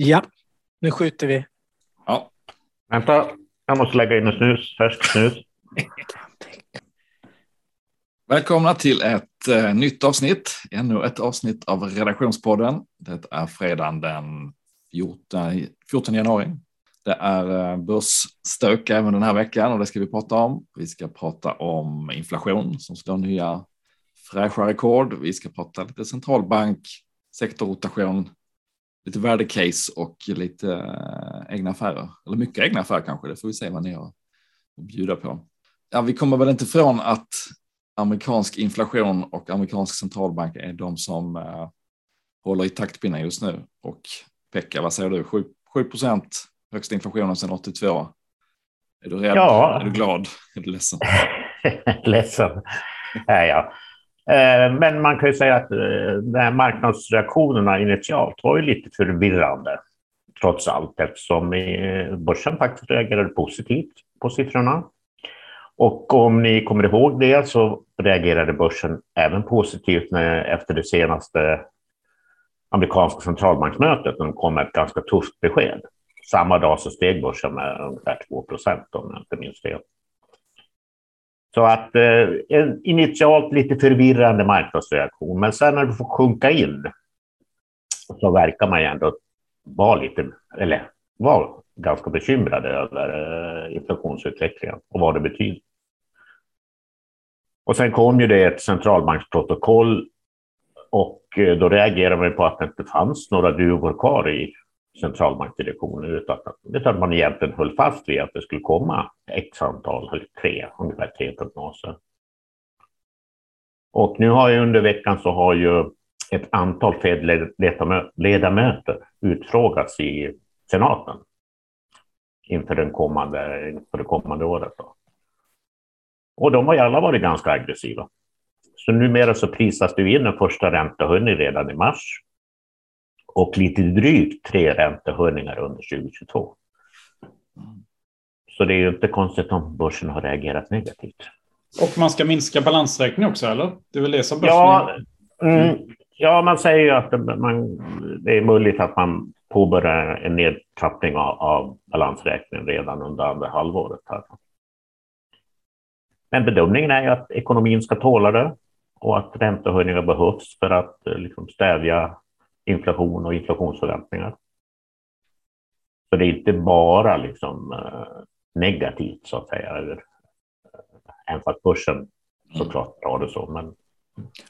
Ja, nu skjuter vi. Ja. Vänta, jag måste lägga in en snus, färsk snus. Välkomna till ett eh, nytt avsnitt, ännu ett avsnitt av redaktionspodden. Det är fredagen den 14, 14 januari. Det är eh, börsstök även den här veckan och det ska vi prata om. Vi ska prata om inflation som slår nya fräscha rekord. Vi ska prata lite centralbank, sektorrotation, lite värdecase och lite äh, egna affärer. Eller mycket egna affärer kanske, det får vi se vad ni har att bjuda på. Ja, vi kommer väl inte ifrån att amerikansk inflation och amerikansk centralbank är de som äh, håller i taktpinnen just nu. Och Pekka, vad säger du? 7 procent högsta inflationen sedan 82. Är du rädd? Ja. Är du glad? Är du ledsen? ledsen är jag. Eh, men man kan ju säga att eh, de här marknadsreaktionerna initialt var ju lite förvirrande trots allt eftersom eh, börsen faktiskt reagerade positivt på siffrorna. Och om ni kommer ihåg det så reagerade börsen även positivt när, efter det senaste amerikanska centralbanksmötet när de kom med ett ganska tufft besked. Samma dag så steg börsen med ungefär 2 procent om jag inte minns fel. Så att eh, initialt lite förvirrande marknadsreaktion, men sen när du får sjunka in så verkar man ju ändå vara lite, eller vara ganska bekymrade över eh, inflationsutvecklingen och vad det betyder. Och sen kom ju det ett centralbanksprotokoll och eh, då reagerade man på att det inte fanns några duvor kvar i centralbankdirektionen utan att man egentligen höll fast vid att det skulle komma x antal, tre, ungefär tre prognoser. Och nu har ju under veckan så har ju ett antal Fed-ledamöter utfrågats i senaten inför, den kommande, inför det kommande året. Då. Och de har ju alla varit ganska aggressiva. Så numera så prisas det in en första räntehöjning redan i mars och lite drygt tre räntehöjningar under 2022. Så det är ju inte konstigt om börsen har reagerat negativt. Och man ska minska balansräkning också, eller? Det är väl det som börsen ja, mm, ja, man säger ju att det, man, det är möjligt att man påbörjar en nedtrappning av, av balansräkningen redan under andra halvåret. Här. Men bedömningen är ju att ekonomin ska tåla det och att räntehöjningar behövs för att liksom, stävja inflation och inflationsförväntningar. Så det är inte bara liksom eh, negativt så att säga. Eh, även fast börsen såklart har det så. Men...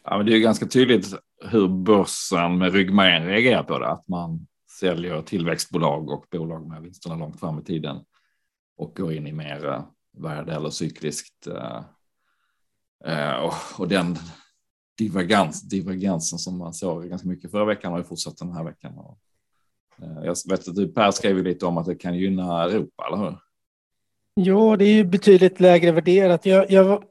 Ja, men det är ganska tydligt hur börsen med ryggmärgen reagerar på det. Att man säljer tillväxtbolag och bolag med vinsterna långt fram i tiden och går in i mer eh, värde eller cykliskt. Och, och den divergens, divergensen som man såg ganska mycket förra veckan har ju fortsatt den här veckan. Eh, jag vet att du Per skrev lite om att det kan gynna Europa, eller hur? Ja, det är ju betydligt lägre värderat. Jag, jag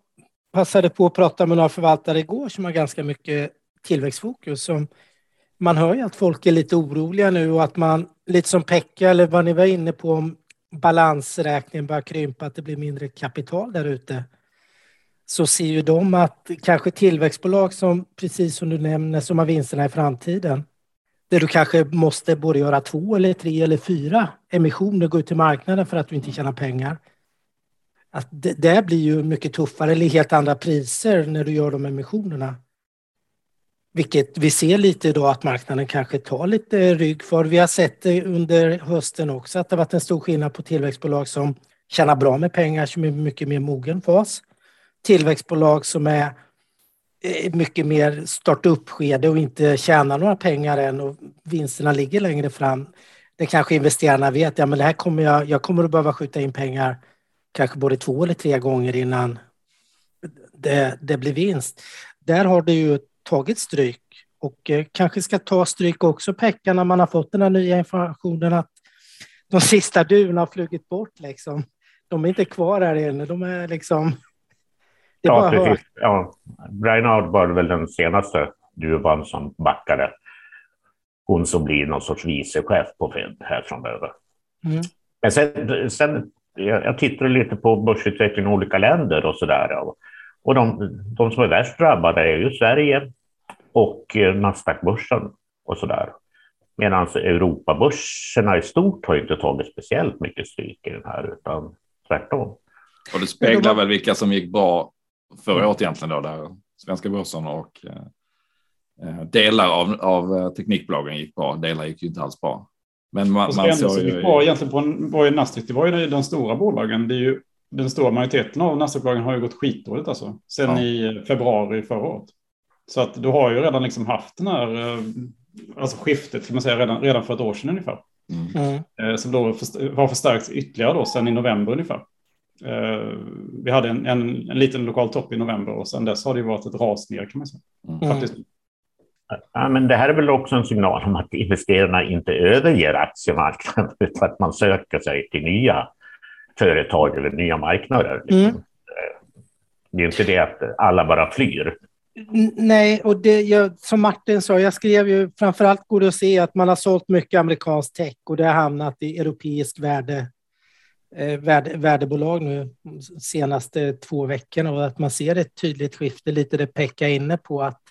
passade på att prata med några förvaltare igår som har ganska mycket tillväxtfokus. Som man hör ju att folk är lite oroliga nu och att man, lite som Pekka eller vad ni var inne på, om balansräkningen börjar krympa, att det blir mindre kapital där ute så ser ju de att kanske tillväxtbolag som, precis som du nämner, som har vinsterna i framtiden, där du kanske måste både göra två eller tre eller fyra emissioner, gå ut till marknaden för att du inte tjänar pengar. Att det, det blir ju mycket tuffare eller helt andra priser när du gör de emissionerna. Vilket vi ser lite idag att marknaden kanske tar lite rygg för. Vi har sett det under hösten också att det varit en stor skillnad på tillväxtbolag som tjänar bra med pengar som är mycket mer mogen fas tillväxtbolag som är eh, mycket mer startup-skede och inte tjänar några pengar än och vinsterna ligger längre fram. Det kanske investerarna vet, ja men det här kommer jag, jag kommer att behöva skjuta in pengar kanske både två eller tre gånger innan det, det blir vinst. Där har det ju tagit stryk och eh, kanske ska ta stryk också Pekka när man har fått den här nya informationen att de sista duvorna har flugit bort liksom. De är inte kvar här inne, de är liksom ja, precis. Ja. Brainard var väl den senaste duvan som backade. Hon som blir någon sorts vicechef på Fed här framöver. Mm. Men sen, sen jag, jag tittade lite på börsutvecklingen i olika länder och så där. Och de, de som är värst drabbade är ju Sverige och eh, Nasdaq-börsen och så där. Medan Europabörserna i stort har inte tagit speciellt mycket stryk i den här, utan tvärtom. Och det speglar väl vilka som gick bra förra året egentligen då, där svenska börsen och eh, delar av, av teknikbolagen gick bra. Delar gick ju inte alls bra. Men man, man såg ju... Bra egentligen på en, var ju Nasdaq, det var ju de stora bolagen. Det är ju, den stora majoriteten av Nasdaq-bolagen har ju gått skitdåligt alltså. Sen ja. i februari förra året. Så att du har ju redan liksom haft den här, eh, alltså skiftet kan man säga redan, redan för ett år sedan ungefär. Mm. Eh, som då har förstärkts ytterligare då sen i november ungefär. Eh, vi hade en, en, en liten lokal topp i november och sen dess har det varit ett ras ner kan man säga. Mm. Faktiskt. Ja, men det här är väl också en signal om att investerarna inte överger aktiemarknaden utan att man söker sig till nya företag eller nya marknader. Liksom. Mm. Det är inte det att alla bara flyr. Nej, och det, jag, som Martin sa, jag skrev ju framförallt går det att se att man har sålt mycket amerikansk tech och det har hamnat i europeisk värde, eh, värde, värdebolag nu senaste två veckorna och att man ser ett tydligt skifte, lite det Pekka inne på att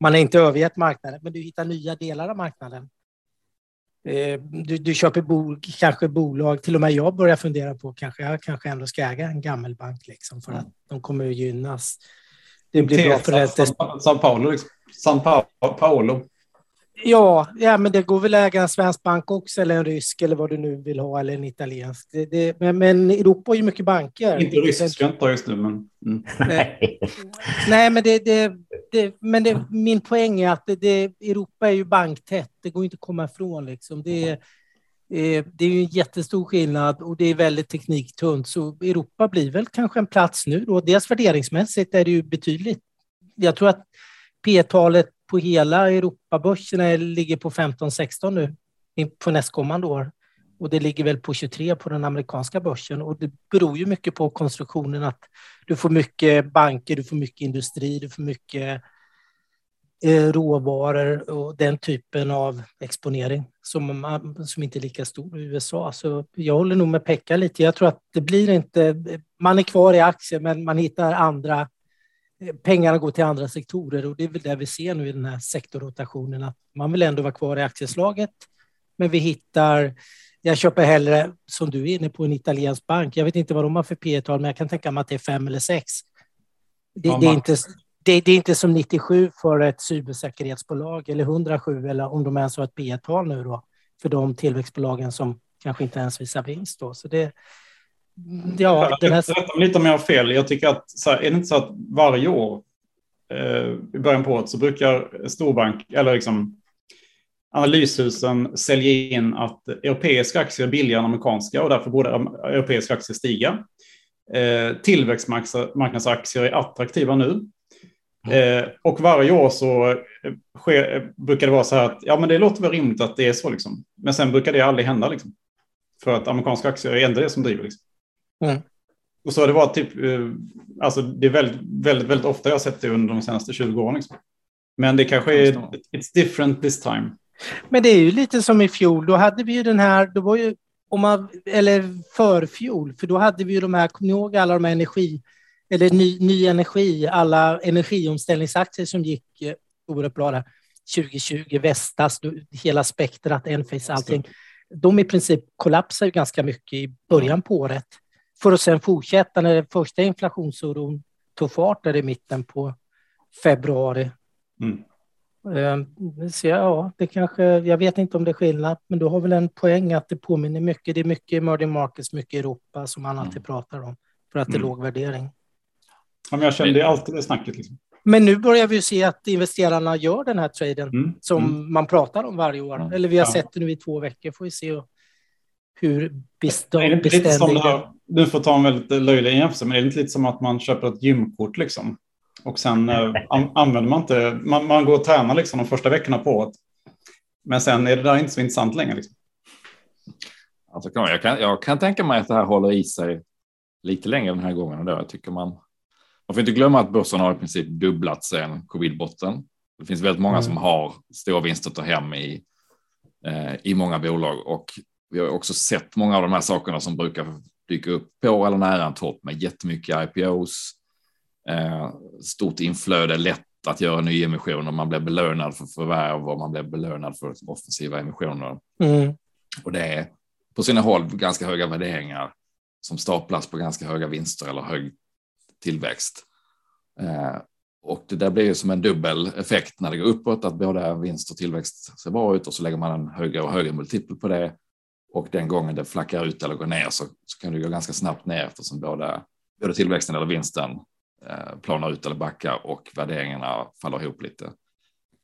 man har inte övergett marknaden, men du hittar nya delar av marknaden. Eh, du, du köper bo, kanske bolag, till och med jag börjar fundera på kanske jag kanske ändå ska äga en gammelbank liksom för att de kommer att gynnas det blir bra för det. San Paulo. Liksom. San Paolo. Ja, ja, men det går väl att äga en svensk bank också, eller en rysk, eller vad du nu vill ha, eller en italiensk. Det, det, men, men Europa har ju mycket banker. Inte ryska inte just nu, men... Mm. Nej. Nej, men, det, det, men det, min poäng är att det, Europa är ju banktätt. Det går inte att komma ifrån. Liksom. Det, Eh, det är ju en jättestor skillnad och det är väldigt tekniktunt. Så Europa blir väl kanske en plats nu då. Dels värderingsmässigt är det ju betydligt. Jag tror att P-talet på hela Europabörserna eh, ligger på 15-16 nu på nästkommande år. Och det ligger väl på 23 på den amerikanska börsen. Och det beror ju mycket på konstruktionen att du får mycket banker, du får mycket industri, du får mycket eh, råvaror och den typen av exponering som, som inte är lika stor i USA. Så jag håller nog med Pekka lite. Jag tror att det blir inte... Man är kvar i aktier, men man hittar andra... Pengarna går till andra sektorer och det är väl det vi ser nu i den här sektorrotationen, att man vill ändå vara kvar i aktieslaget, men vi hittar jag köper hellre, som du är inne på, en italiensk bank. Jag vet inte vad de har för P tal men jag kan tänka mig att det är fem eller sex. Det, ja, det är inte, det, det, är inte som 97 för ett cybersäkerhetsbolag eller 107 eller om de ens har ett P tal nu då för de tillväxtbolagen som kanske inte ens visar vinst. Då. Så det, ja, den här... Lite om jag har fel. Jag tycker att så här, är det inte så att varje år eh, i början på året så brukar storbank eller liksom analyshusen sälja in att europeiska aktier är billigare än amerikanska och därför borde europeiska aktier stiga. Eh, tillväxtmarknadsaktier är attraktiva nu Eh, och varje år så eh, sker, brukar det vara så här att ja, men det låter väl rimligt att det är så. Liksom. Men sen brukar det aldrig hända. Liksom. För att amerikanska aktier är ändå det som driver. Liksom. Mm. Och så har det varit typ, eh, alltså det är väldigt, väldigt, väldigt ofta jag har sett det under de senaste 20 åren. Liksom. Men det kanske är, it's different this time. Men det är ju lite som i fjol, då hade vi ju den här, då var ju, om man, eller förfjol, för då hade vi ju de här, kommer ni ihåg alla de här energi eller ny, ny energi, alla energiomställningsaktier som gick eh, oerhört bra där. 2020, Vestas, hela spektrat, Enphase, allting. De i princip kollapsade ganska mycket i början på året för att sen fortsätta när den första inflationsoron tog fart där i mitten på februari. Mm. Ehm, så ja, det kanske, jag vet inte om det är skillnad, men du har väl en poäng att det påminner mycket. Det är mycket emerging markets, mycket Europa som man alltid mm. pratar om för att det är mm. låg värdering. Ja, men jag är alltid det snacket. Liksom. Men nu börjar vi se att investerarna gör den här traden mm. som mm. man pratar om varje år. Eller vi har ja. sett det nu i två veckor. Får vi se hur beständiga... Du får ta en väldigt löjlig jämförelse, men är det inte lite som att man köper ett gymkort liksom? Och sen äh, använder man inte, man, man, går och tränar liksom de första veckorna på året. Men sen är det där inte så intressant längre. Liksom. Alltså, jag, kan, jag kan tänka mig att det här håller i sig lite längre den här gången. Då. Jag tycker man man får inte glömma att börsen har i princip dubblat sedan covid-botten. Det finns väldigt många mm. som har stora vinster att ta hem i, eh, i många bolag och vi har också sett många av de här sakerna som brukar dyka upp på eller nära en topp med jättemycket IPOs, eh, stort inflöde, lätt att göra nyemissioner. Man blev belönad för förvärv och man blev belönad för offensiva emissioner. Mm. Och det är på sina håll ganska höga värderingar som staplas på ganska höga vinster eller hög tillväxt. Eh, och det där blir ju som en dubbel effekt när det går uppåt, att både vinst och tillväxt ser bra ut och så lägger man en högre och högre multipel på det. Och den gången det flackar ut eller går ner så, så kan det gå ganska snabbt ner eftersom både, både tillväxten eller vinsten eh, planar ut eller backar och värderingarna faller ihop lite.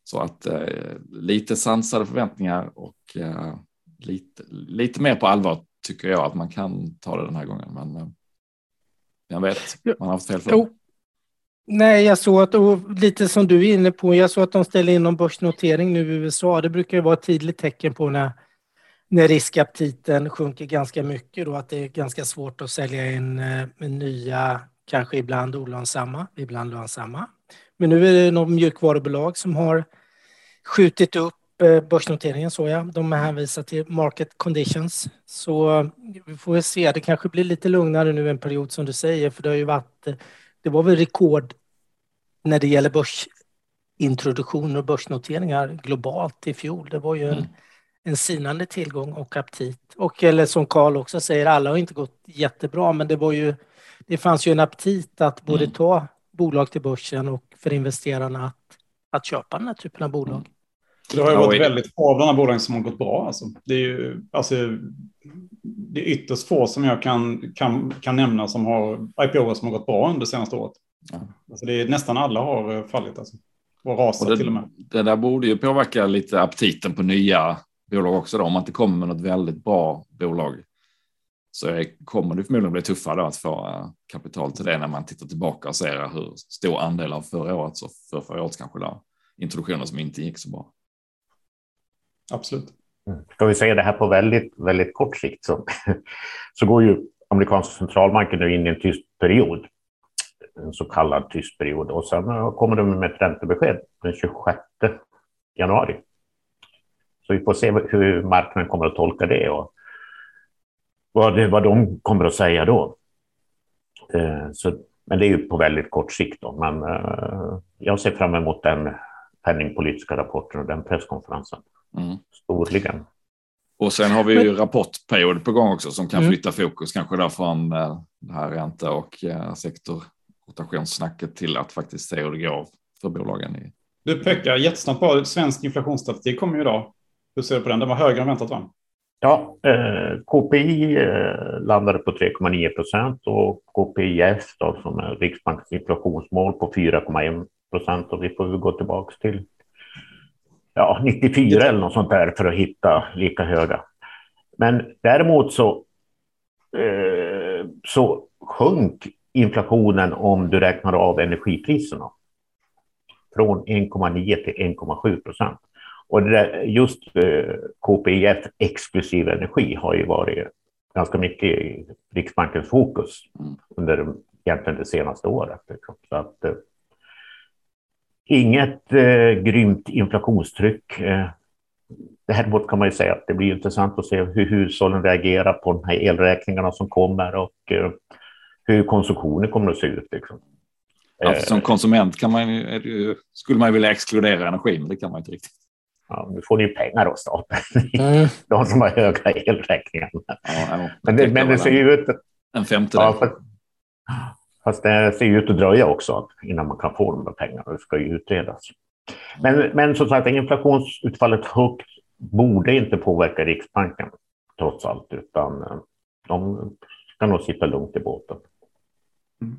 Så att eh, lite sansade förväntningar och eh, lite, lite mer på allvar tycker jag att man kan ta det den här gången. Men eh, jag vet, man har haft fel för. Nej, jag såg att, och lite som du är inne på, jag såg att de ställer in någon börsnotering nu i USA. Det brukar ju vara ett tydligt tecken på när, när riskaptiten sjunker ganska mycket då, att det är ganska svårt att sälja in eh, nya, kanske ibland olönsamma, ibland lönsamma. Men nu är det någon mjukvarubolag som har skjutit upp eh, börsnoteringen såg jag. De hänvisar till market conditions. Så eh, vi får väl se. Det kanske blir lite lugnare nu en period som du säger, för det har ju varit. Det var väl rekord när det gäller börsintroduktioner och börsnoteringar globalt i fjol. Det var ju en, mm en sinande tillgång och aptit. Och eller som Karl också säger, alla har inte gått jättebra, men det var ju. Det fanns ju en aptit att både mm. ta bolag till börsen och för investerarna att, att köpa den här typen av bolag. Mm. Det har ju varit väldigt få av de här bolagen som har gått bra. Alltså. Det är ju alltså, det är ytterst få som jag kan, kan, kan nämna som har IPO som har gått bra under senaste året. Ja. Alltså det är, nästan alla har eh, fallit alltså. Och rasat och det, till och med. Det där borde ju påverka lite aptiten på nya bolag också då. Om man inte kommer med något väldigt bra bolag så kommer det förmodligen bli tuffare att få eh, kapital till det när man tittar tillbaka och ser hur stor andel av förra året så för förra året kanske där introduktioner som inte gick så bra. Absolut. Mm. Ska vi säga det här på väldigt, väldigt kort sikt så, så går ju amerikanska centralbanken nu in i en tyst period. En så kallad tyst period och sen kommer de med ett räntebesked den 26 januari. Så vi får se hur marknaden kommer att tolka det och vad, det, vad de kommer att säga då. Eh, så, men det är ju på väldigt kort sikt. Då. Men eh, jag ser fram emot den penningpolitiska rapporten och den presskonferensen. Mm. Storligen. Och sen har vi ju rapportperiod på gång också som kan mm. flytta fokus kanske där från eh, det här ränta och sektorrotationssnacket till att faktiskt se hur det går för bolagen. I... Du Pekka, jättesnabbt bara, svensk inflationsstatistik kommer ju idag. Hur ser du på den? Den var högre än väntat va? Ja, eh, KPI eh, landade på 3,9 procent och KPIF då, som är Riksbankens inflationsmål på 4,1 procent och vi får gå tillbaka till ja, 94 eller något sånt där för att hitta lika höga. Men däremot så, eh, så sjönk inflationen om du räknar av energipriserna från 1,9 till 1,7 procent. Och där, just eh, KPIF exklusive energi har ju varit ganska mycket i Riksbankens fokus under egentligen det senaste året. Liksom. Så att, eh, Inget eh, grymt inflationstryck. Eh, Däremot kan man ju säga att det blir intressant att se hur hushållen reagerar på de här elräkningarna som kommer och eh, hur konsumtionen kommer att se ut. Liksom. Ja, som konsument kan man, skulle man vilja exkludera energi, men det kan man inte riktigt. Ja, nu får ni ju pengar av staten, mm. de som har höga elräkningar. Ja, ja, men, det, men det ser ju ut... En femtedel. Ja, för, Fast det ser ju ut att dröja också innan man kan få de där pengarna. Det ska ju utredas. Men, men som sagt, inflationsutfallet högt borde inte påverka Riksbanken trots allt, utan eh, de ska nog sitta lugnt i båten. Mm.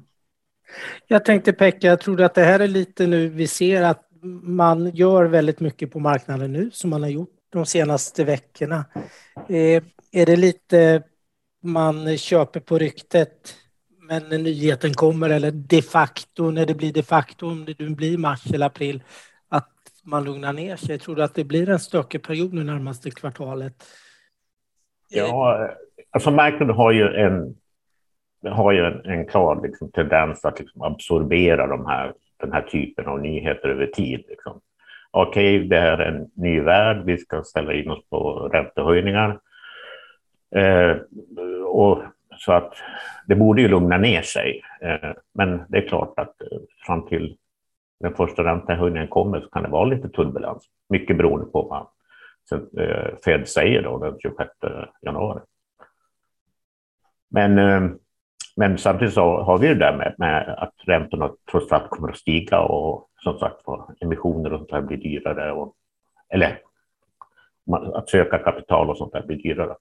Jag tänkte Pekka, jag tror att det här är lite nu vi ser att man gör väldigt mycket på marknaden nu som man har gjort de senaste veckorna. Eh, är det lite man köper på ryktet men när nyheten kommer eller de facto, när det blir de facto, om det blir mars eller april, att man lugnar ner sig. Tror du att det blir en stökig period nu närmaste kvartalet? Ja, alltså marknaden har ju en, har ju en, en klar liksom, tendens att liksom, absorbera de här, den här typen av nyheter över tid. Liksom. Okej, okay, det här är en ny värld, vi ska ställa in oss på räntehöjningar. Eh, och så att det borde ju lugna ner sig. Eh, men det är klart att eh, fram till den första räntehöjningen kommer så kan det vara lite turbulens. Mycket beroende på vad eh, Fed säger då den 26 januari. Men, eh, men samtidigt så har vi det där med, med att räntorna trots allt kommer att stiga och som sagt emissioner och sånt här blir dyrare. Och, eller att söka kapital och sånt där blir dyrare.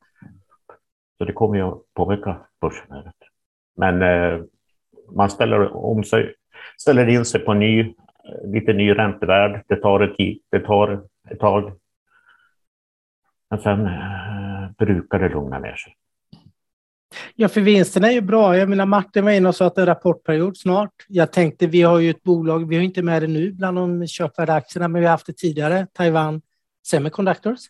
Så det kommer ju att påverka börsen. Men eh, man ställer, om sig, ställer in sig på ny, lite ny räntevärld. Det tar ett, tid, det tar ett tag. Men sen eh, brukar det lugna ner sig. Ja, för vinsterna är ju bra. Jag menar, Martin var inne och sa att det är rapportperiod snart. Jag tänkte, vi har ju ett bolag, vi har inte med det nu bland de köpvärda aktierna, men vi har haft det tidigare, Taiwan Semiconductors.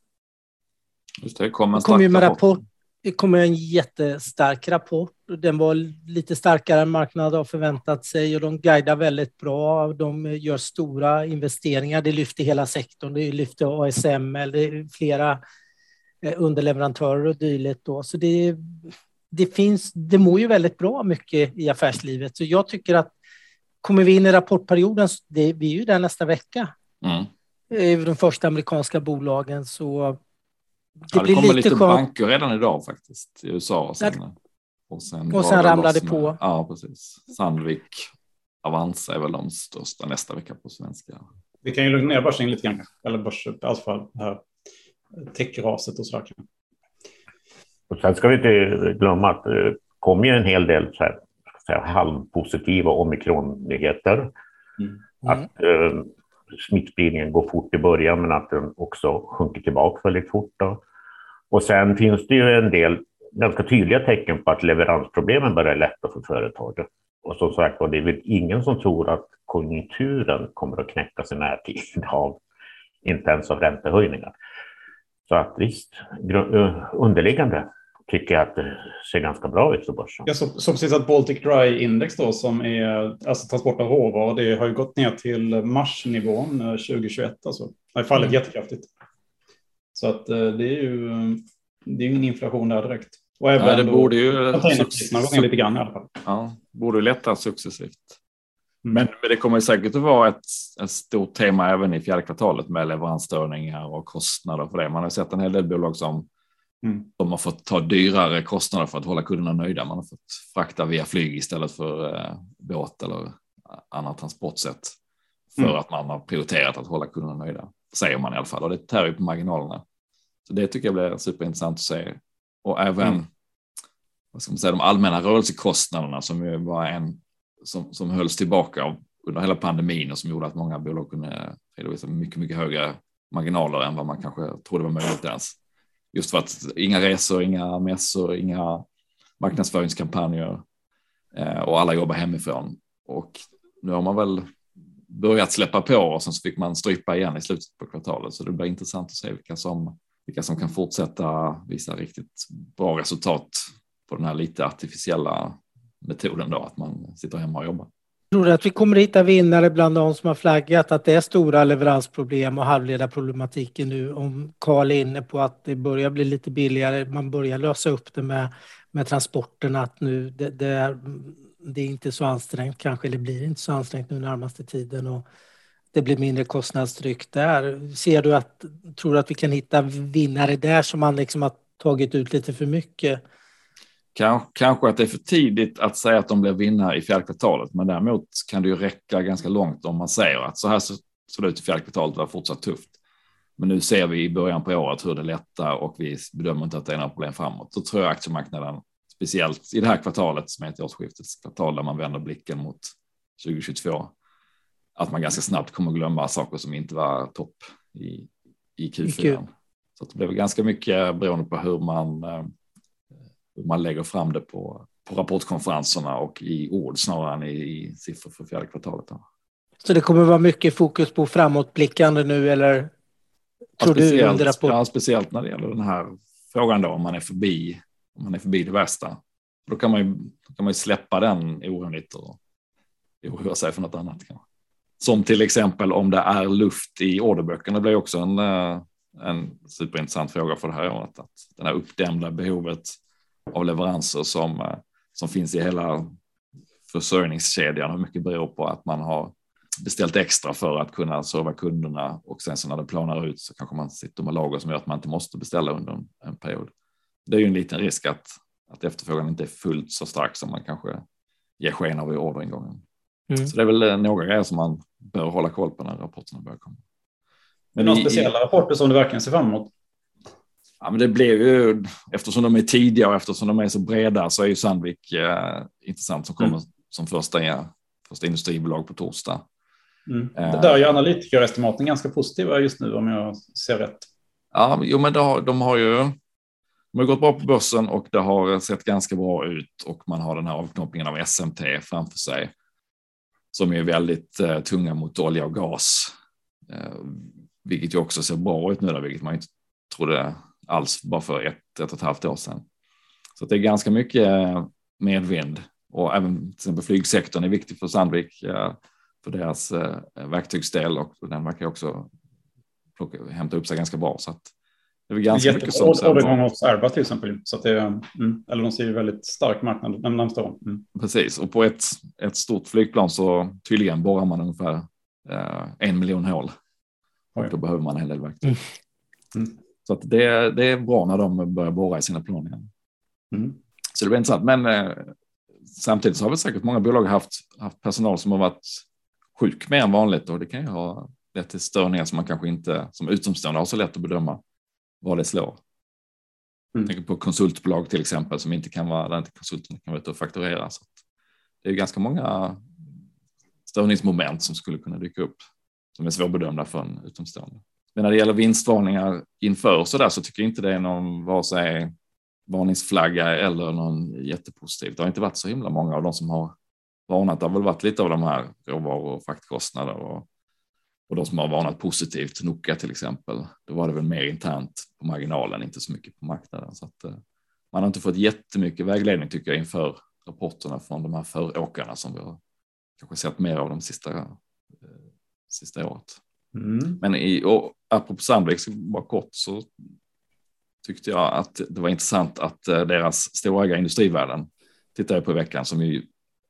Just det, kom en stark kom med rapport. Det kom en jättestark rapport. Den var lite starkare än marknaden har förväntat sig och de guidar väldigt bra. De gör stora investeringar. Det lyfter hela sektorn. Det lyfter ASML, det är flera eh, underleverantörer och dylikt. Då. Så det, det finns, det mår ju väldigt bra mycket i affärslivet. Så jag tycker att kommer vi in i rapportperioden, det, vi är ju där nästa vecka. Mm. De första amerikanska bolagen så det, ja, det blir kommer lite, lite banker redan idag faktiskt i USA. Och sen, och sen, och sen ramlar det på. Ja, precis. Sandvik, Avanza är väl de största nästa vecka på svenska. Det kan ju lugna ner börsen lite grann, eller börs, i alla fall det här techraset och sådär. Och sen ska vi inte glömma att det kommer ju en hel del så här, så här halvpositiva omikronnyheter. Mm. Att eh, smittspridningen går fort i början men att den också sjunker tillbaka väldigt fort. Då. Och sen finns det ju en del ganska tydliga tecken på att leveransproblemen börjar lätta för företag. Och som sagt det är väl ingen som tror att konjunkturen kommer att knäckas i närtid av, inte ens av räntehöjningar. Så att visst, underliggande tycker jag att det ser ganska bra ut för börsen. Jag såg så precis att Baltic Dry Index då som är alltså transport av råvaror, det har ju gått ner till marsnivån 2021 eh, alltså. Det har fallit mm. jättekraftigt. Så att eh, det är ju det är ingen inflation där direkt. Och även ja, det borde ju har lite grann i alla fall. Ja, borde lätta successivt. Mm. Men, men det kommer säkert att vara ett, ett stort tema även i fjärde kvartalet med leveransstörningar och kostnader för det. Man har sett en hel del bolag som Mm. De har fått ta dyrare kostnader för att hålla kunderna nöjda. Man har fått frakta via flyg istället för eh, båt eller annat transportsätt. För mm. att man har prioriterat att hålla kunderna nöjda. Säger man i alla fall och det tär ju på marginalerna. Så det tycker jag blir superintressant att se. Och även mm. vad ska man säga, de allmänna rörelsekostnaderna som ju var en som, som hölls tillbaka av, under hela pandemin och som gjorde att många bolag kunde redovisa mycket, mycket högre marginaler än vad man kanske trodde var möjligt ens. Just för att inga resor, inga mässor, inga marknadsföringskampanjer eh, och alla jobbar hemifrån. Och nu har man väl börjat släppa på och sen så fick man strypa igen i slutet på kvartalet. Så det blir intressant att se vilka som, vilka som kan fortsätta visa riktigt bra resultat på den här lite artificiella metoden då, att man sitter hemma och jobbar. Tror du att vi kommer att hitta vinnare bland de som har flaggat att det är stora leveransproblem och halvledarproblematiken nu? Om Karl är inne på att det börjar bli lite billigare, man börjar lösa upp det med, med transporterna, att nu det, det, är, det är inte så ansträngt kanske, eller blir inte så ansträngt nu närmaste tiden och det blir mindre kostnadstryck där. Ser du att, tror du att vi kan hitta vinnare där som man liksom har tagit ut lite för mycket? Kanske att det är för tidigt att säga att de blir vinnare i fjärde kvartalet, men däremot kan det ju räcka ganska långt om man säger att så här såg det ut i fjärde kvartalet var fortsatt tufft. Men nu ser vi i början på året hur det lättar och vi bedömer inte att det är några problem framåt. Då tror jag aktiemarknaden, speciellt i det här kvartalet som är ett årsskiftets kvartal där man vänder blicken mot 2022, att man ganska snabbt kommer glömma saker som inte var topp i, i Q4. Så det blev ganska mycket beroende på hur man eh, man lägger fram det på, på rapportkonferenserna och i ord snarare än i, i siffror för fjärde kvartalet. Så det kommer vara mycket fokus på framåtblickande nu eller? Tror ja, du rapport? ja, speciellt när det gäller den här frågan då om man är förbi, om man är förbi det värsta. Då kan man ju, kan man ju släppa den oron lite och oroa sig för något annat. Kanske. Som till exempel om det är luft i orderböckerna. Det blir också en, eh, en superintressant fråga för det här året. Att den här uppdämda behovet av leveranser som, eh, som finns i hela försörjningskedjan. Hur mycket beror på att man har beställt extra för att kunna serva kunderna och sen så när det planar ut så kanske man sitter med lager som gör att man inte måste beställa under en, en period. Det är ju en liten risk att, att efterfrågan inte är fullt så stark som man kanske ger sken av i orderingången. Mm. Så det är väl eh, några grejer som man bör hålla koll på när rapporterna börjar komma. Men några speciella i, rapporter som du verkligen ser fram emot? Ja, men det blir ju, eftersom de är tidiga och eftersom de är så breda så är ju Sandvik eh, intressant som kommer mm. som första, första industribolag på torsdag. Mm. Eh, där är ju analytikerestimaten ganska positiva just nu om jag ser rätt. Ja, jo, men har, de har ju de har gått bra på börsen och det har sett ganska bra ut och man har den här avknoppningen av SMT framför sig som är väldigt eh, tunga mot olja och gas. Eh, vilket ju också ser bra ut nu, där, vilket man inte trodde alls bara för ett, ett och ett halvt år sedan. Så det är ganska mycket eh, medvind och även till exempel flygsektorn är viktig för Sandvik eh, för deras eh, verktygsdel och den verkar också plocka, hämta upp sig ganska bra. Så att det är ganska mycket som... Orderingång hos Airbus till exempel. Så det, mm, eller de ser ju väldigt stark marknad de närmaste åren. Mm. Precis, och på ett, ett stort flygplan så tydligen borrar man ungefär eh, en miljon hål. Och då behöver man en hel del verktyg. Mm. Så att det, det är bra när de börjar borra i sina plan igen. Mm. Så det blir intressant. Men eh, samtidigt så har väl säkert många bolag haft, haft personal som har varit sjuk mer än vanligt och det kan ju ha lett till störningar som man kanske inte som utomstående har så lätt att bedöma var det slår. Mm. Tänker på konsultbolag till exempel som inte kan vara där inte konsulten kan vara ute och fakturera. Så det är ganska många störningsmoment som skulle kunna dyka upp som är svårbedömda för en utomstående. Men när det gäller vinstvarningar inför så där så tycker jag inte det är någon vare sig varningsflagga eller någon jättepositiv. Det har inte varit så himla många av de som har varnat. Det har väl varit lite av de här råvaror och fraktkostnader och, och de som har varnat positivt. Noka till exempel. Då var det väl mer internt på marginalen, inte så mycket på marknaden. Så att, eh, man har inte fått jättemycket vägledning tycker jag inför rapporterna från de här föråkarna som vi har kanske sett mer av de sista, eh, sista året. Mm. Men i, och apropå Sandvik, bara kort så tyckte jag att det var intressant att eh, deras storägare Industrivärden tittade jag på i veckan som ju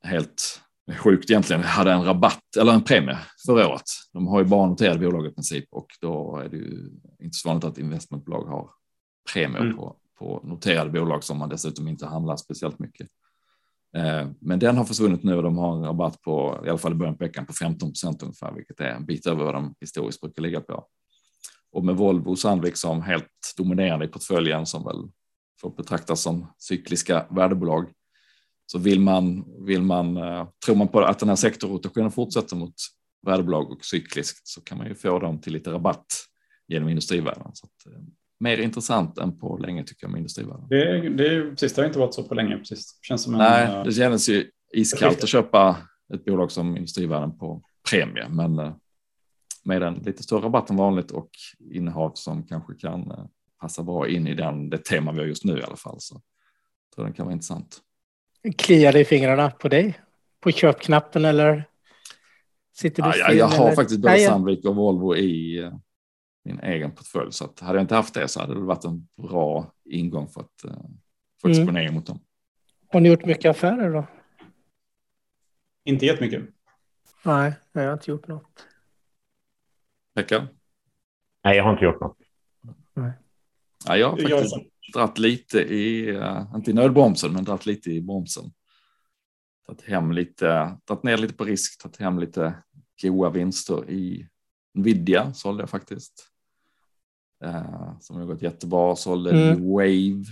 helt sjukt egentligen hade en rabatt eller en premie förra året. De har ju bara noterade bolag i princip och då är det ju inte så vanligt att investmentbolag har premier mm. på, på noterade bolag som man dessutom inte handlar speciellt mycket. Eh, men den har försvunnit nu och de har en rabatt på, i alla fall i början på veckan, på 15 procent ungefär, vilket är en bit över vad de historiskt brukar ligga på. Och med Volvo och Sandvik som helt dominerande i portföljen som väl får betraktas som cykliska värdebolag. Så vill man, vill man, eh, tror man på att den här sektorrotationen fortsätter mot värdebolag och cykliskt så kan man ju få dem till lite rabatt genom industrivärden. Så att, eh, mer intressant än på länge tycker jag med industrivärden. Det, det, precis, det har inte varit så på länge. Precis. Det känns som en, Nej, eh, det känns ju iskallt att köpa ett bolag som industrivärden på premie, men med en lite större rabatt än vanligt och innehav som kanske kan eh, passa bra in i den, det tema vi har just nu i alla fall. Så jag tror den kan vara intressant. Kliar det i fingrarna på dig? På köpknappen eller? Sitter du ja, jag, jag har eller? faktiskt både Sandvik och Volvo i min egen portfölj. Så att hade jag inte haft det så hade det varit en bra ingång för att uh, få mm. exponering mm. mot dem. Har ni gjort mycket affärer då? Inte jättemycket. Nej, jag har inte gjort något. Pekka? Nej, jag har inte gjort något. Nej. Ja, jag har faktiskt jag dratt lite i, uh, inte i nödbromsen, men dratt lite i bromsen. Tagit hem lite, tagit ner lite på risk, tagit hem lite goda vinster i Nvidia sålde jag faktiskt. Uh, som har gått jättebra, sålde mm. Wave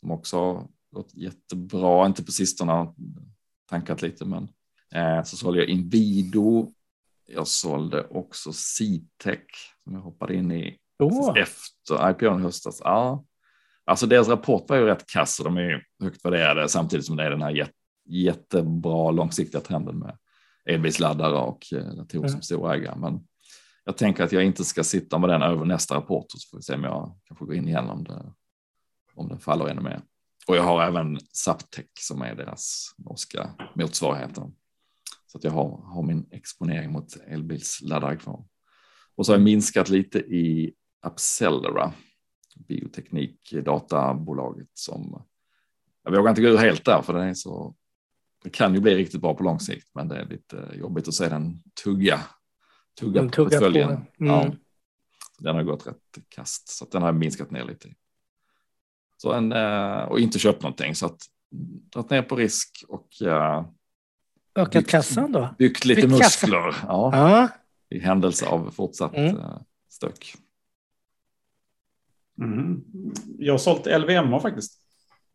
som också har gått jättebra, inte på sistone, tankat lite, men uh, så sålde jag Invido jag sålde också C-tech som jag hoppade in i oh. efter IPO i höstas. Ja, alltså deras rapport var ju rätt kass och de är högt värderade samtidigt som det är den här jätte, jättebra långsiktiga trenden med elbilsladdare och eh, datorer mm. som storägare. Men jag tänker att jag inte ska sitta med den över nästa rapport och så får vi se om jag kanske går in igen om det, om den faller ännu mer. Och jag har även Zaptec som är deras norska motsvarigheter. Så att jag har, har min exponering mot elbilsladdare kvar. Och så har jag minskat lite i Upcellera, bioteknik databolaget som jag vågar inte gå ur helt där för den är så det kan ju bli riktigt bra på lång sikt, men det är lite jobbigt att se den tugga, tugga De på portföljen. den. Ja. Mm. Den har gått rätt kast, så att den har minskat ner lite. Så en, eh, och inte köpt någonting, så att dragit ner på risk och eh, Ökat kassan då? byggt lite Byggt muskler ja, Ja. i händelse av fortsatt Mm. eh, stök. Mm. Jag har sålt LVMA faktiskt.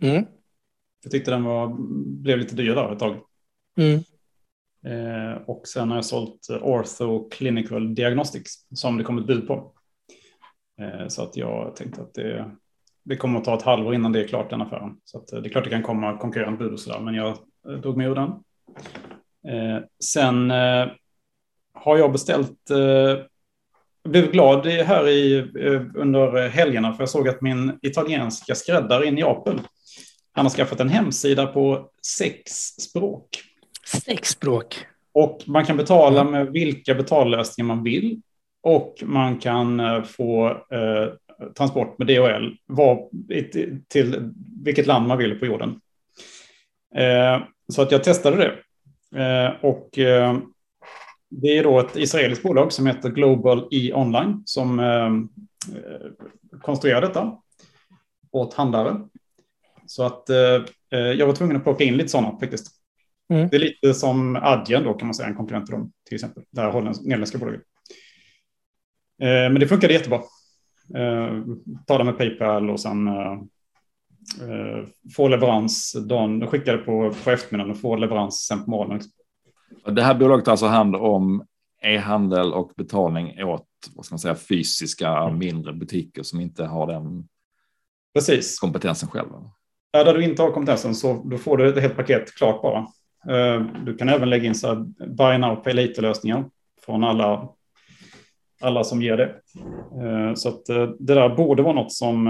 Mm. Jag tyckte den var, blev lite dyr där ett tag. Mm. Eh, och sen har jag sålt Ortho Clinical Diagnostics som det kom ett bud på. Eh, så att jag tänkte att det, det kommer att ta ett halvår innan det är klart den affären. Så att, eh, det är klart det kan komma konkurrerande bud och sådär, men jag eh, drog mig ur den. Eh, sen eh, har jag beställt, eh, jag blev glad här i, eh, under helgerna för jag såg att min italienska skräddare i Neapel, han har skaffat en hemsida på sex språk. Sex språk. Och man kan betala med vilka betallösningar man vill. Och man kan eh, få eh, transport med DHL var, till vilket land man vill på jorden. Eh, så att jag testade det. Eh, och eh, det är då ett israeliskt bolag som heter Global E Online som eh, eh konstruerar detta åt handlare. Så att eh, eh, jag var tvungen att plocka in lite sådana faktiskt. Mm. Det är lite som Adyen då kan man säga, en konkurrent till dem till exempel. Det här nederländska bolaget. Eh, men det funkade jättebra. Eh, ta det med Paypal och sen eh, eh, få leverans dagen, de skickade på, på eftermiddagen och få leverans sen på morgonen. Det här bolaget tar alltså hand om e-handel och betalning åt vad ska man säga, fysiska mindre butiker som inte har den Precis. kompetensen själva. Ja, där du inte har kompetensen så då får du ett helt paket klart bara. Eh, Du kan även lägga in så här buy now, pay later-lösningar från alla, alla som ger det. Eh, Så att eh, det där borde vara något som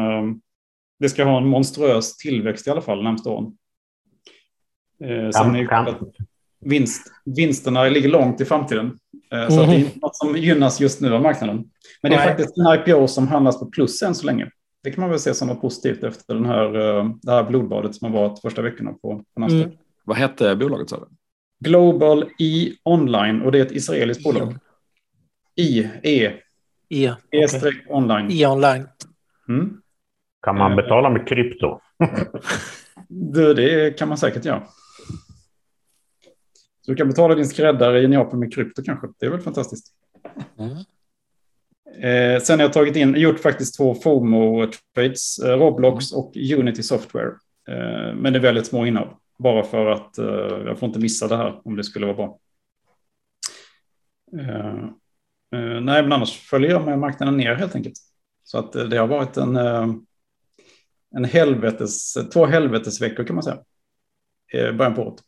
det ska ha en monstruös tillväxt i alla fall närmsta åren. Sen är att vinst, vinsterna ligger långt i framtiden. Så att det är inte något som gynnas just nu av marknaden. Men det är faktiskt en IPO som handlas på plus än så länge. Det kan man väl se som något positivt efter den här, det här blodbadet som har varit första veckorna på, på Nasdaq. Mm. Vad hette bolaget sa du? Global E Online och det är ett israeliskt bolag. I, E, E. E streck online. E online. Mm. kan man betala med krypto? Det, det kan man säkert göra. Så du kan betala din skräddare i Neapel med krypto kanske. Det är väl fantastiskt. Mm. Eh, sen har jag tagit in, gjort faktiskt två FOMO-trades, eh, Roblox och Unity Software. Eh, men det är väldigt små innehav. Bara för att eh, jag får inte missa det här om det skulle vara bra. Eh, eh, nej, men annars följer jag med marknaden ner helt enkelt. Så att eh, det har varit en, eh, en helvetes, två helvetesveckor kan man säga. I början på året.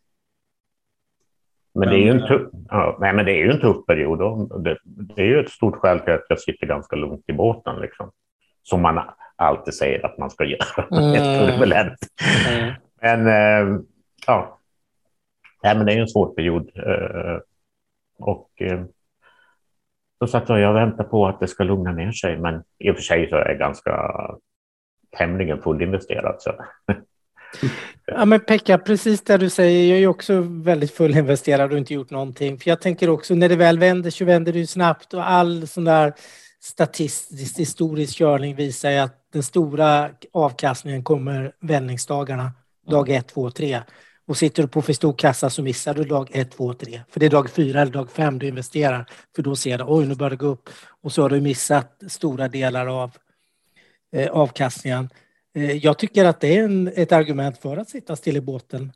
Men det är ju en Men, tuff, ja, nej, men det är ju en tuff period. Det, det är ju ett stort skäl till att jag sitter ganska lugnt i båten. Liksom. Som man alltid säger att man ska göra. Mm. Turbulent. Mm. Men eh, ja, nej, men det är ju en svår period. Eh, och eh, så satt jag och väntade på att det ska lugna ner sig. Men i och för sig så är jag ganska tämligen fullinvesterad. Så. Ja, men Pekka, precis det du säger. Jag är ju också väldigt fullinvesterad och inte gjort någonting. För jag tänker också när det väl vänder så vänder det ju snabbt och all sån där statistisk historisk körning visar ju att den stora avkastningen kommer vändningsdagarna. Dag 1, 2, 3. Och sitter du på för stor kassa så missar du dag 1, 2, 3. För det är dag 4 eller dag 5 du investerar. För då ser du, oj nu börjar det gå upp. Och så har du missat stora delar av eh, avkastningen. Eh, Jag tycker att det är en, ett argument för att sitta still i båten.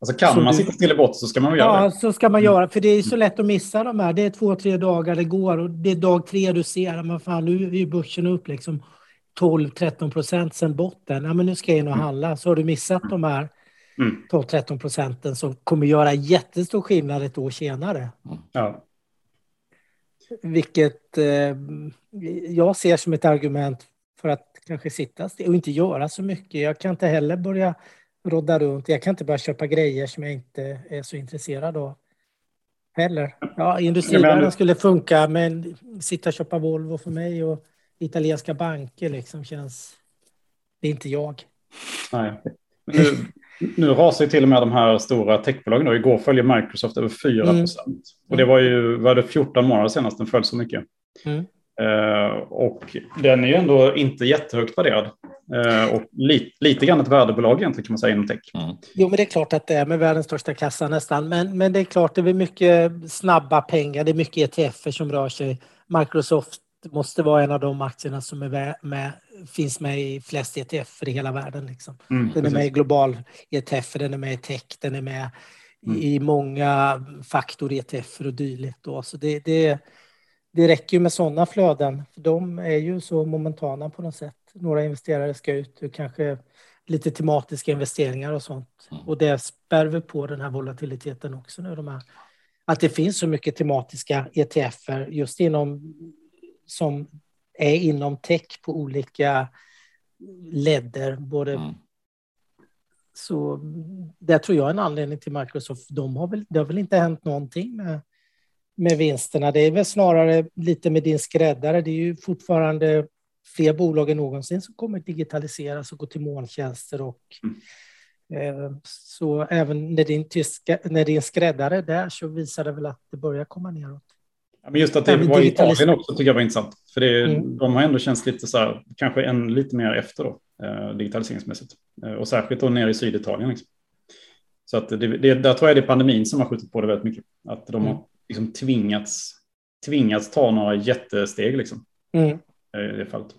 Alltså kan Så man du- sitta still i båten så ska man göra Ja, det. så ska man göra. För det är så lätt att missa de här. Det är två, tre dagar det går och det är dag tre du ser. Men fan, nu är ju börsen upp liksom 12-13 procent sedan botten. Ja, men nu ska jag in och handla. Så har du missat de här Mm. 12-13 procenten som kommer göra jättestor skillnad ett år senare. Ja. Vilket eh, jag ser som ett argument för att kanske sitta och inte göra så mycket. Jag kan inte heller börja rodda runt. Jag kan inte börja köpa grejer som jag inte är så intresserad av. Heller. Ja, industrivärlden skulle funka, men sitta och köpa Volvo för mig och italienska banker liksom känns... Det är inte jag. Nej. Nu, Nu rasar ju till och med de här stora techbolagen. Då. Igår följde Microsoft över 4 procent. Mm. Och det var ju var det 14 månader senast den föll så mycket. Mm. Uh, och den är ju ändå inte jättehögt värderad. Uh, och li, lite grann ett värdebolag egentligen kan man säga inom tech. Mm. Jo, men det är klart att det är med världens största kassa nästan. Men, men det är klart, det är mycket snabba pengar. Det är mycket ETFer som rör sig. Microsoft måste vara en av de aktierna som är med, finns med i flest ETF i hela världen. Liksom. Mm, den är med i global ETF, den är med i tech, den är med mm. i många faktor ETF och dylikt. Då. Så det, det, det räcker ju med sådana flöden, för de är ju så momentana på något sätt. Några investerare ska ut och kanske lite tematiska investeringar och sånt. Mm. Och det spär vi på den här volatiliteten också nu. De här, att det finns så mycket tematiska ETFer just inom som är inom tech på olika ledder. Både mm. Så det tror jag är en anledning till Microsoft. De har väl, det har väl inte hänt någonting med, med vinsterna. Det är väl snarare lite med din skräddare. Det är ju fortfarande fler bolag än någonsin som kommer digitaliseras och gå till molntjänster. Och, mm. eh, så även när din, tyska, när din skräddare där så visar det väl att det börjar komma neråt. Ja, men just att det var Italien också tycker jag var intressant. För det, mm. de har ändå känts lite så här, kanske en lite mer efter då, eh, digitaliseringsmässigt. Eh, och särskilt då nere i Syditalien. Liksom. Så att det, det, där tror jag det är pandemin som har skjutit på det väldigt mycket. Att de mm. har liksom tvingats, tvingats ta några jättesteg liksom. Mm. Eh, I det fallet.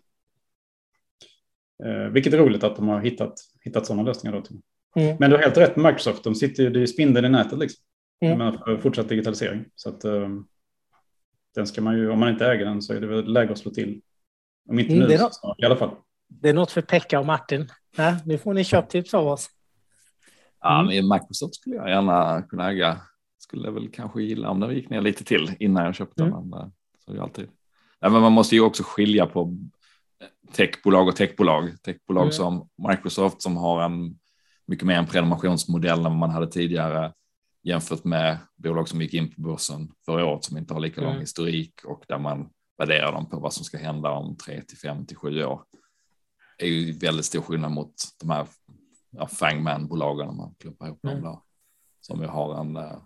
Eh, vilket är roligt att de har hittat, hittat sådana lösningar. Då. Mm. Men du har helt rätt med Microsoft. De sitter ju, det är spindeln i nätet liksom. Mm. För fortsatt digitalisering. Så att, um, den ska man ju, om man inte äger den så är det väl läge att slå till. Om inte mm, nu, något, snart, i alla fall. Det är något för Pekka och Martin. Nej, nu får ni köptips av oss. Ja, mm. men Microsoft skulle jag gärna kunna äga. Skulle väl kanske gilla om det gick ner lite till innan jag köpte mm. den. Eh, så är alltid. Nej, men man måste ju också skilja på techbolag och techbolag. Techbolag mm. som Microsoft som har en mycket mer en prenumerationsmodell än man hade tidigare jämfört med bolag som gick in på börsen förra året som inte har lika lång mm. historik och där man värderar dem på vad som ska hända om tre till fem till sju år. Det är ju väldigt stor skillnad mot de här ja, Fangman-bolagen om man klumpar ihop mm. dem där. Som ju har en uh,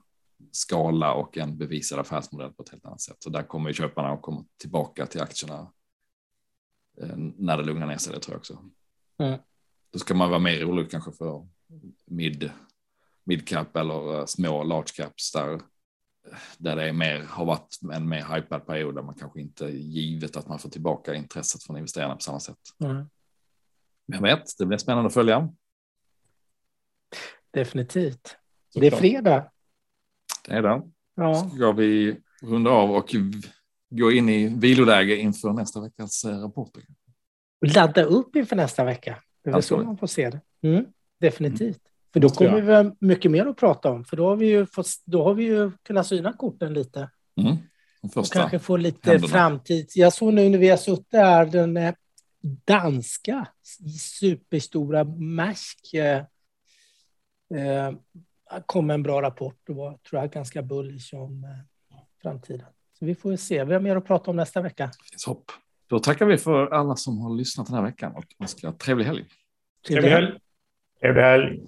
skala och en bevisad affärsmodell på ett helt annat sätt. Så där kommer ju köparna att komma tillbaka till aktierna uh, när det lugnar ner sig, det tror jag också. Mm. Då ska man vara mer orolig kanske för mid midcap eller eh, små large caps där, där det är mer, har varit en mer hypad period där man kanske inte givet att man får tillbaka intresset från investerarna på samma sätt. Mm. Men jag vet, det blir spännande att följa. Definitivt. Så det är fredag. Det är det. Ja. Ska vi runda av och gå in i viloläge inför nästa veckas eh, rapporter? Ladda upp inför nästa vecka. Det är så man får se det. Mm, definitivt. För då kommer vi mycket mer att prata om, för då har vi ju, fått, då har vi ju kunnat syna korten lite. Mm. Och kanske få lite händerna. framtid. Jag såg nu när vi har suttit här, den eh, danska superstora Maersk eh, eh, kom en bra rapport och var, tror jag, ganska bullish om eh, framtiden. Så vi får se. Vi har mer att prata om nästa vecka. Finns hopp. Då tackar vi för alla som har lyssnat den här veckan och önskar trevlig helg. Trevlig helg. Trevlig helg.